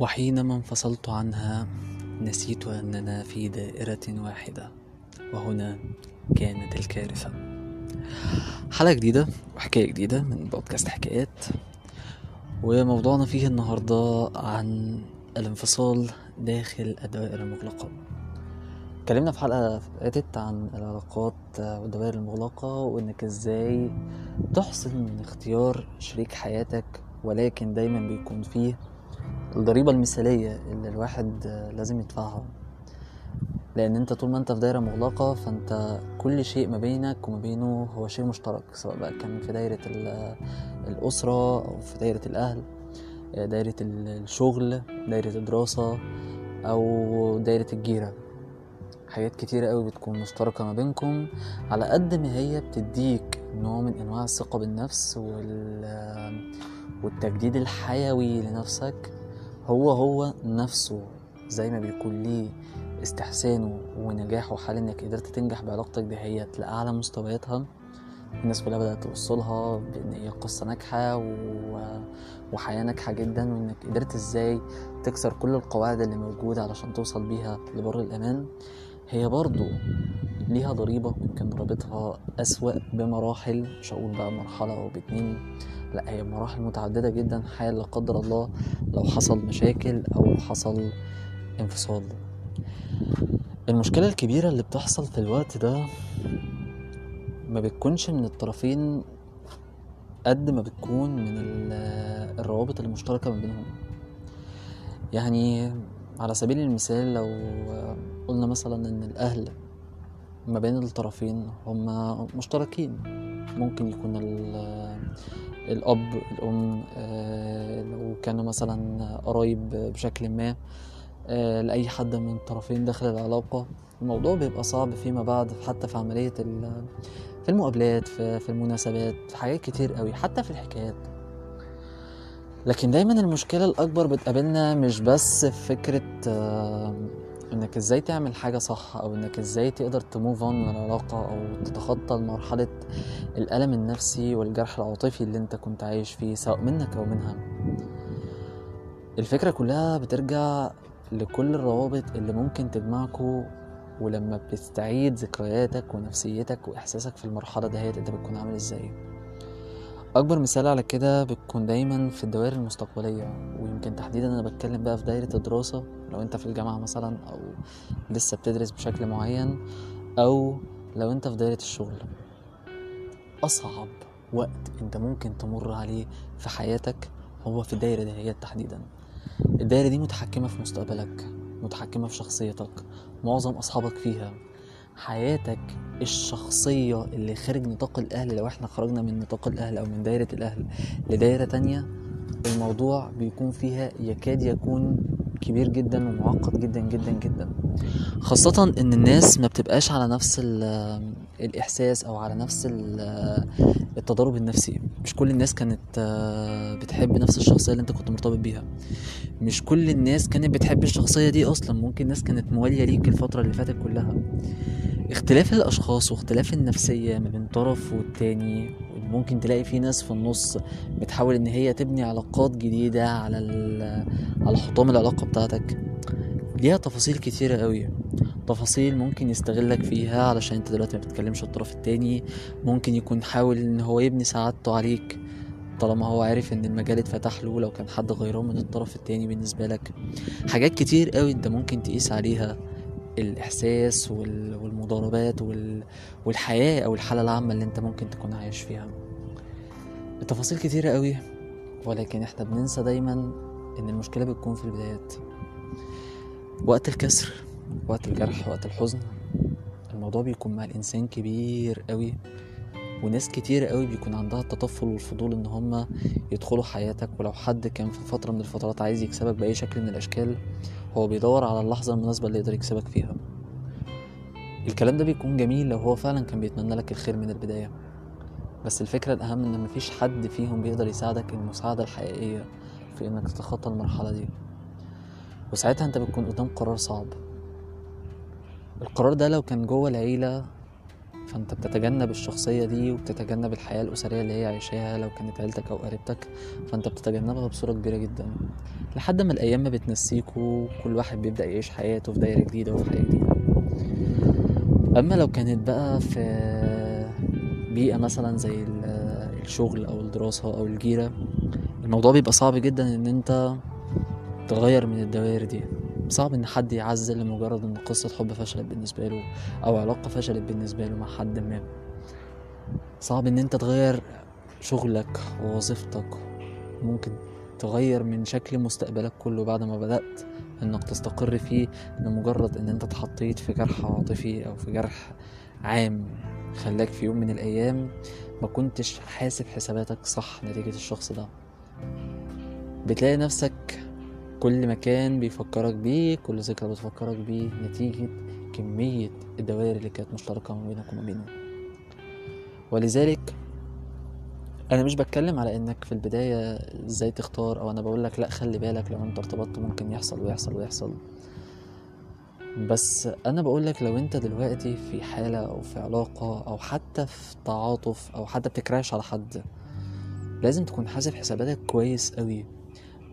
وحينما انفصلت عنها نسيت أننا في دائرة واحدة وهنا كانت الكارثة. حلقة جديدة وحكاية جديدة من بودكاست حكايات. وموضوعنا فيه النهاردة عن الانفصال داخل الدوائر المغلقة. اتكلمنا في حلقة فاتت عن العلاقات والدوائر المغلقة وإنك إزاي تحسن من اختيار شريك حياتك ولكن دايما بيكون فيه الضريبة المثالية اللي الواحد لازم يدفعها. لأن أنت طول ما أنت في دايرة مغلقة فأنت كل شيء ما بينك وما بينه هو شيء مشترك سواء بقى كان في دايرة الأسرة أو في دايرة الأهل دايرة الشغل دايرة الدراسة أو دايرة الجيرة. حاجات كتيرة قوي بتكون مشتركة ما بينكم على قد ما هي بتديك نوع من أنواع الثقة بالنفس وال... والتجديد الحيوي لنفسك. هو هو نفسه زي ما بيكون ليه استحسانه ونجاحه حال إنك قدرت تنجح بعلاقتك دهيت لأعلى مستوياتها. الناس كلها بدأت توصلها بإن هي قصة ناجحة و... وحياة ناجحة جدا وإنك قدرت إزاي تكسر كل القواعد اللي موجودة علشان توصل بيها لبر الأمان. هي برضو ليها ضريبة يمكن ضريبتها أسوأ بمراحل مش هقول بقى مرحلة أو باتنين. لا هي مراحل متعددة جدا حال لا قدر الله لو حصل مشاكل أو حصل انفصال. المشكلة الكبيرة اللي بتحصل في الوقت ده ما بتكونش من الطرفين قد ما بتكون من الروابط المشتركة ما بينهم. يعني على سبيل المثال لو قلنا مثلا إن الأهل ما بين الطرفين هما مشتركين ممكن يكون الأب الأم لو كانوا مثلا قرايب بشكل ما لأي حد من الطرفين داخل العلاقة الموضوع بيبقى صعب فيما بعد حتى في عملية في المقابلات في المناسبات في حاجات كتير قوي حتى في الحكايات. لكن دايما المشكلة الأكبر بتقابلنا مش بس في فكرة إنك إزاي تعمل حاجة صح أو إنك إزاي تقدر تموف أون من العلاقة أو تتخطى مرحلة الألم النفسي والجرح العاطفي اللي أنت كنت عايش فيه سواء منك أو منها. الفكرة كلها بترجع لكل الروابط اللي ممكن تجمعكوا ولما بتستعيد ذكرياتك ونفسيتك وإحساسك في المرحلة دهيت أنت بتكون عامل إزاي. أكبر مثال على كده بتكون دايما في الدوائر المستقبلية ويمكن تحديدا أنا بتكلم بقى في دايرة الدراسة لو أنت في الجامعة مثلا أو لسه بتدرس بشكل معين أو لو أنت في دايرة الشغل. أصعب وقت أنت ممكن تمر عليه في حياتك هو في الدايرة دي تحديدا. الدايرة دي متحكمة في مستقبلك متحكمة في شخصيتك معظم أصحابك فيها. حياتك الشخصية اللي خارج نطاق الأهل لو إحنا خرجنا من نطاق الأهل أو من دايرة الأهل لدايرة تانية الموضوع بيكون فيها يكاد يكون كبير جدا ومعقد جدا جدا جدا. خاصة إن الناس ما بتبقاش على نفس الإحساس أو على نفس التضارب النفسي. مش كل الناس كانت بتحب نفس الشخصية اللي أنت كنت مرتبط بيها. مش كل الناس كانت بتحب الشخصية دي أصلا. ممكن ناس كانت موالية ليك الفترة اللي فاتت كلها. اختلاف الأشخاص واختلاف النفسية ما بين طرف والتاني ممكن تلاقي في ناس في النص بتحاول إن هي تبني علاقات جديدة على على حطام العلاقة بتاعتك. ليها تفاصيل كتيرة قوي. تفاصيل ممكن يستغلك فيها علشان انت دلوقتي ما بتتكلمش الطرف التاني. ممكن يكون حاول ان هو يبني سعادته عليك طالما هو عارف ان المجال اتفتح له لو كان حد غيران من الطرف التاني بالنسبة لك. حاجات كتير قوي انت ممكن تقيس عليها. الاحساس والمضاربات والحياة أو الحالة العامة اللي انت ممكن تكون عايش فيها. التفاصيل كتيرة قوي ولكن إحنا بننسى دايما إن المشكلة بتكون في البدايات. وقت الكسر. وقت الجرح وقت الحزن. الموضوع بيكون مع الإنسان كبير قوي وناس كتير قوي بيكون عندها التطفل والفضول إن هم يدخلوا حياتك. ولو حد كان في فترة من الفترات عايز يكسبك بأي شكل من الأشكال هو بيدور على اللحظة المناسبة اللي يقدر يكسبك فيها. الكلام ده بيكون جميل لو هو فعلا كان بيتمنى لك الخير من البداية. بس الفكرة الأهم إن مفيش حد فيهم بيقدر يساعدك المساعدة الحقيقية في إنك تتخطى المرحلة دي. وساعتها أنت بتكون قدام قرار صعب. القرار ده لو كان جوه العيلة فانت بتتجنب الشخصية دي وبتتجنب الحياة الأسرية اللي هي عايشاها لو كانت عيلتك أو قريبتك فانت بتتجنبها بصورة كبيرة جدا. لحد ما الأيام ما بتنسيكوا كل واحد بيبدأ يعيش حياته في دايرة جديدة وفي حياة جديدة. أما لو كانت بقى في بيئة مثلا زي الشغل أو الدراسة أو الجيرة الموضوع بيبقى صعب جدا إن أنت تغير من الدوائر دي. صعب إن حد يعزل لمجرد إن قصة حب فشلت بالنسبة له أو علاقة فشلت بالنسبة له مع حد ما. صعب إن أنت تغير شغلك ووظيفتك. ممكن تغير من شكل مستقبلك كله بعد ما بدأت إنك تستقر فيه لمجرد إن أنت اتحطيت في جرح عاطفي أو في جرح عام خلاك في يوم من الأيام ما كنتش حاسب حساباتك صح نتيجة الشخص ده. بتلاقي نفسك كل مكان بيفكرك بيه كل ذكرى بتفكرك بيه نتيجة كمية الدوائر اللي كانت مشتركة ما بينك وما بينه. ولذلك أنا مش بتكلم على إنك في البداية إزاي تختار أو أنا بقولك لأ خلي بالك لو أنت ارتبطت ممكن يحصل ويحصل ويحصل. بس أنا بقولك لو أنت دلوقتي في حالة أو في علاقة أو حتى في تعاطف أو حتى بتكراش على حد لازم تكون حاسب حساباتك كويس قوي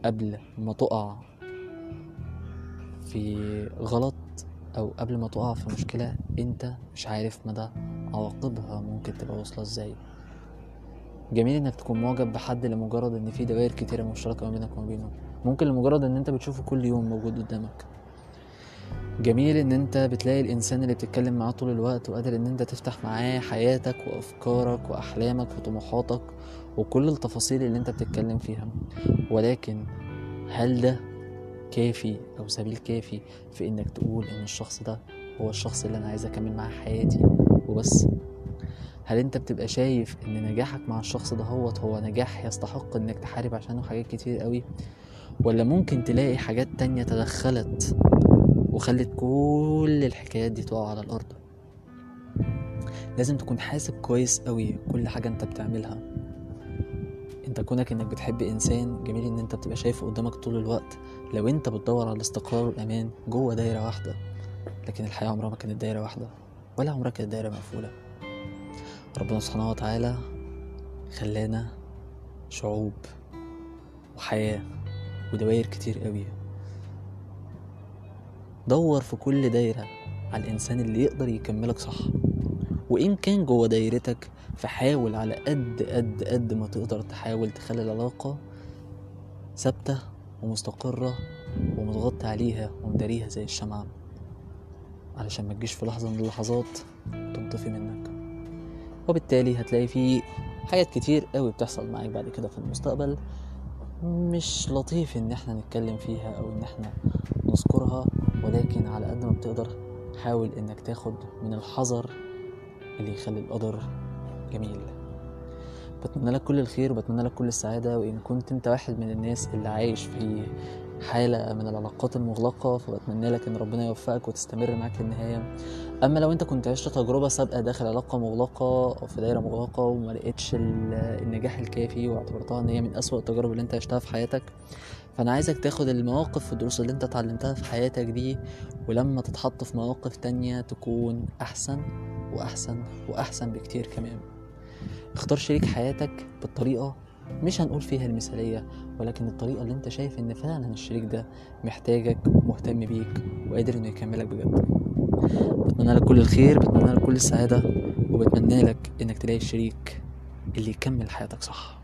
قبل ما تقع في غلط أو قبل ما تقع في مشكلة أنت مش عارف مدى عواقبها ممكن تبقى واصلة إزاي. جميل إنك تكون معجب بحد لمجرد إن في دوائر كتيرة مشتركة ما بينك وما بينه. ممكن لمجرد إن أنت بتشوفه كل يوم موجود قدامك. جميل إن أنت بتلاقي الإنسان اللي بتتكلم معاه طول الوقت وقادر إن أنت تفتح معاه حياتك وأفكارك وأحلامك وطموحاتك وكل التفاصيل اللي انت بتتكلم فيها. ولكن هل ده كافي أو سبيل كافي في إنك تقول إن الشخص ده هو الشخص اللي أنا عايز أكمل معاه حياتي وبس؟ هل أنت بتبقى شايف إن نجاحك مع الشخص ده هو هو نجاح يستحق إنك تحارب عشانه حاجات كتير قوي؟ ولا ممكن تلاقي حاجات تانية تدخلت وخلت كل الحكايات دي تقع على الأرض؟ لازم تكون حاسب كويس قوي كل حاجة أنت بتعملها. انت كونك انك بتحب انسان جميل ان انت بتبقى شايفه قدامك طول الوقت. لو انت بتدور على الاستقرار والامان جوه دايرة واحدة لكن الحياة عمرها ما كانت دايرة واحدة ولا عمرها كانت دايرة مقفولة. ربنا سبحانه وتعالى خلانا شعوب وحياة ودوائر كتير قوي. دور في كل دايرة على الإنسان اللي يقدر يكملك صح. وإن كان جوه دايرتك فحاول على قد قد قد ما تقدر تحاول تخلي العلاقة ثابتة ومستقرة ومتغطي عليها ومداريها زي الشمعة. علشان ما تجيش في لحظة من اللحظات تنطفي منك. وبالتالي هتلاقي في حاجات كتير قوي بتحصل معاك بعد كده في المستقبل مش لطيف إن إحنا نتكلم فيها أو إن إحنا نذكرها ولكن على قد ما بتقدر حاول إنك تاخد من الحذر اللي يخلي القدر جميل. بتمنى لك كل الخير وبتمنى لك كل السعادة وإن كنت أنت واحد من الناس اللي عايش في حالة من العلاقات المغلقة فبتمنى لك إن ربنا يوفقك وتستمر معاك للنهاية أما لو أنت كنت عشت تجربة سابقة داخل علاقة مغلقة أو في دايرة مغلقة وما لقيتش النجاح الكافي واعتبرتها إن هي من أسوأ التجارب اللي أنت عشتها في حياتك فأنا عايزك تاخد المواقف والدروس اللي أنت اتعلمتها في حياتك دي ولما تتحط في مواقف تانية تكون أحسن وأحسن وأحسن بكتير كمان. اختار شريك حياتك بالطريقة مش هنقول فيها المثالية ولكن الطريقة اللي أنت شايف إن فعلا الشريك ده محتاجك ومهتم بيك وقادر إنه يكملك بجد. بتمنى لك كل الخير بتمنى لك كل السعادة وبتمنى لك إنك تلاقي الشريك اللي يكمل حياتك صح.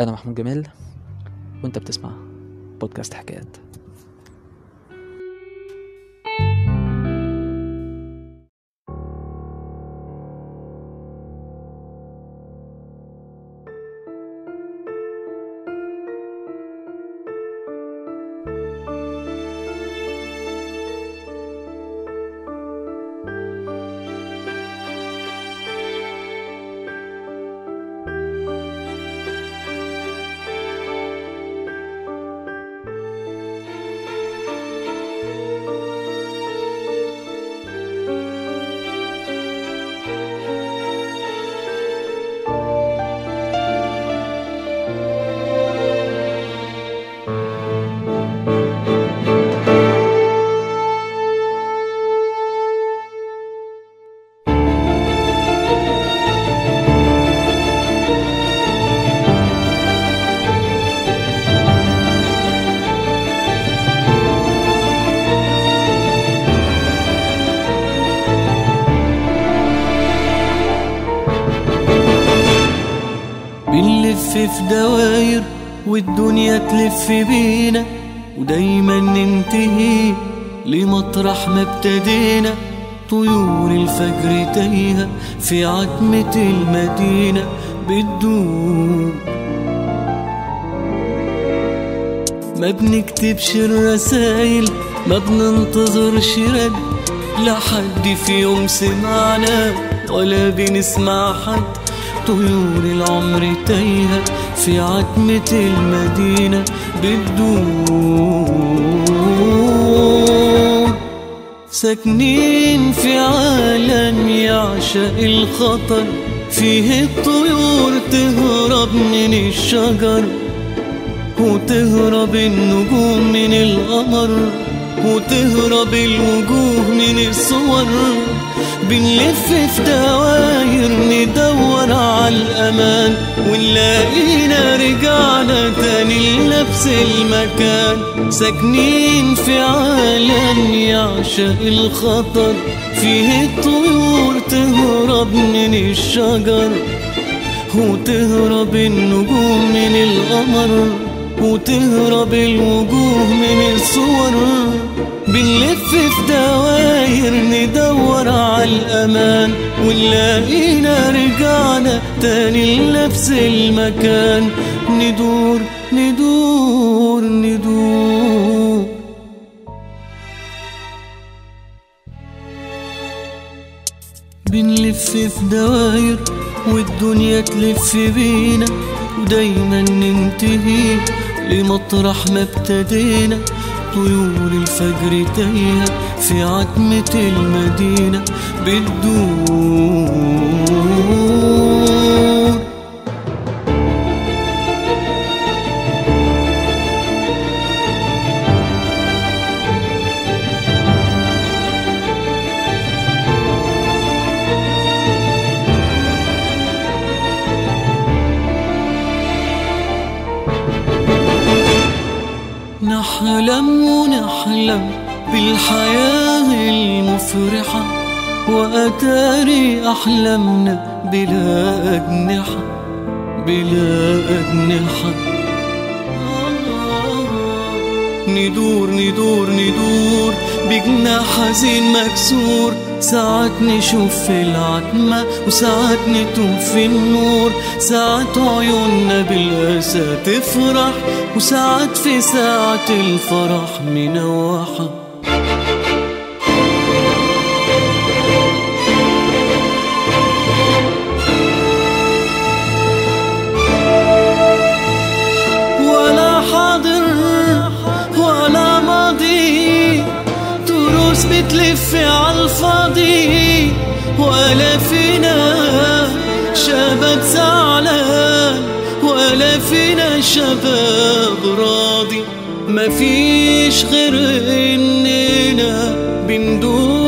أنا محمود جمال وانت بتسمع بودكاست حكايات. في دواير والدنيا تلف بينا ودايما ننتهي لمطرح ما ابتدينا. طيور الفجر تايهة في عتمة المدينة بتدوب ما بنكتبش الرسايل ما بننتظرش رد لا حد في يوم سمعنا ولا بنسمع حد. طيور العمر تايهة في عتمة المدينة بتدور ساكنين في عالم يعشق الخطر فيه الطيور تهرب من الشجر. وتهرب النجوم من القمر وتهرب الوجوه من الصور. بنلف في دواير ندور على الأمان ونلاقينا رجعنا تاني لنفس المكان. ساكنين في عالم يعشق الخطر فيه الطيور تهرب من الشجر وتهرب النجوم من القمر وتهرب الوجوه من الصور. بنلف في دواير ندور على الأمان ونلاقينا رجعنا تاني لنفس المكان. ندور ندور ندور. بنلف في دواير والدنيا تلف بينا ودايما ننتهي لمطرح ما ابتدينا. طيور الفجر تايهة في عتمة المدينة بتدور ونحلم بالحياة المفرحة وأتاري أحلامنا بلا أجنحة بلا أجنحة. ندور ندور ندور بجناح حزين مكسور. ساعات نشوف في العتمة وساعات نتوه في النور. ساعات عيوننا بالأسى تفرح وساعات في ساعة الفرح منوحة. بتلف عالفاضي ولا فينا شباب زعلان ولا فينا شباب راضي. مفيش غير إننا بندور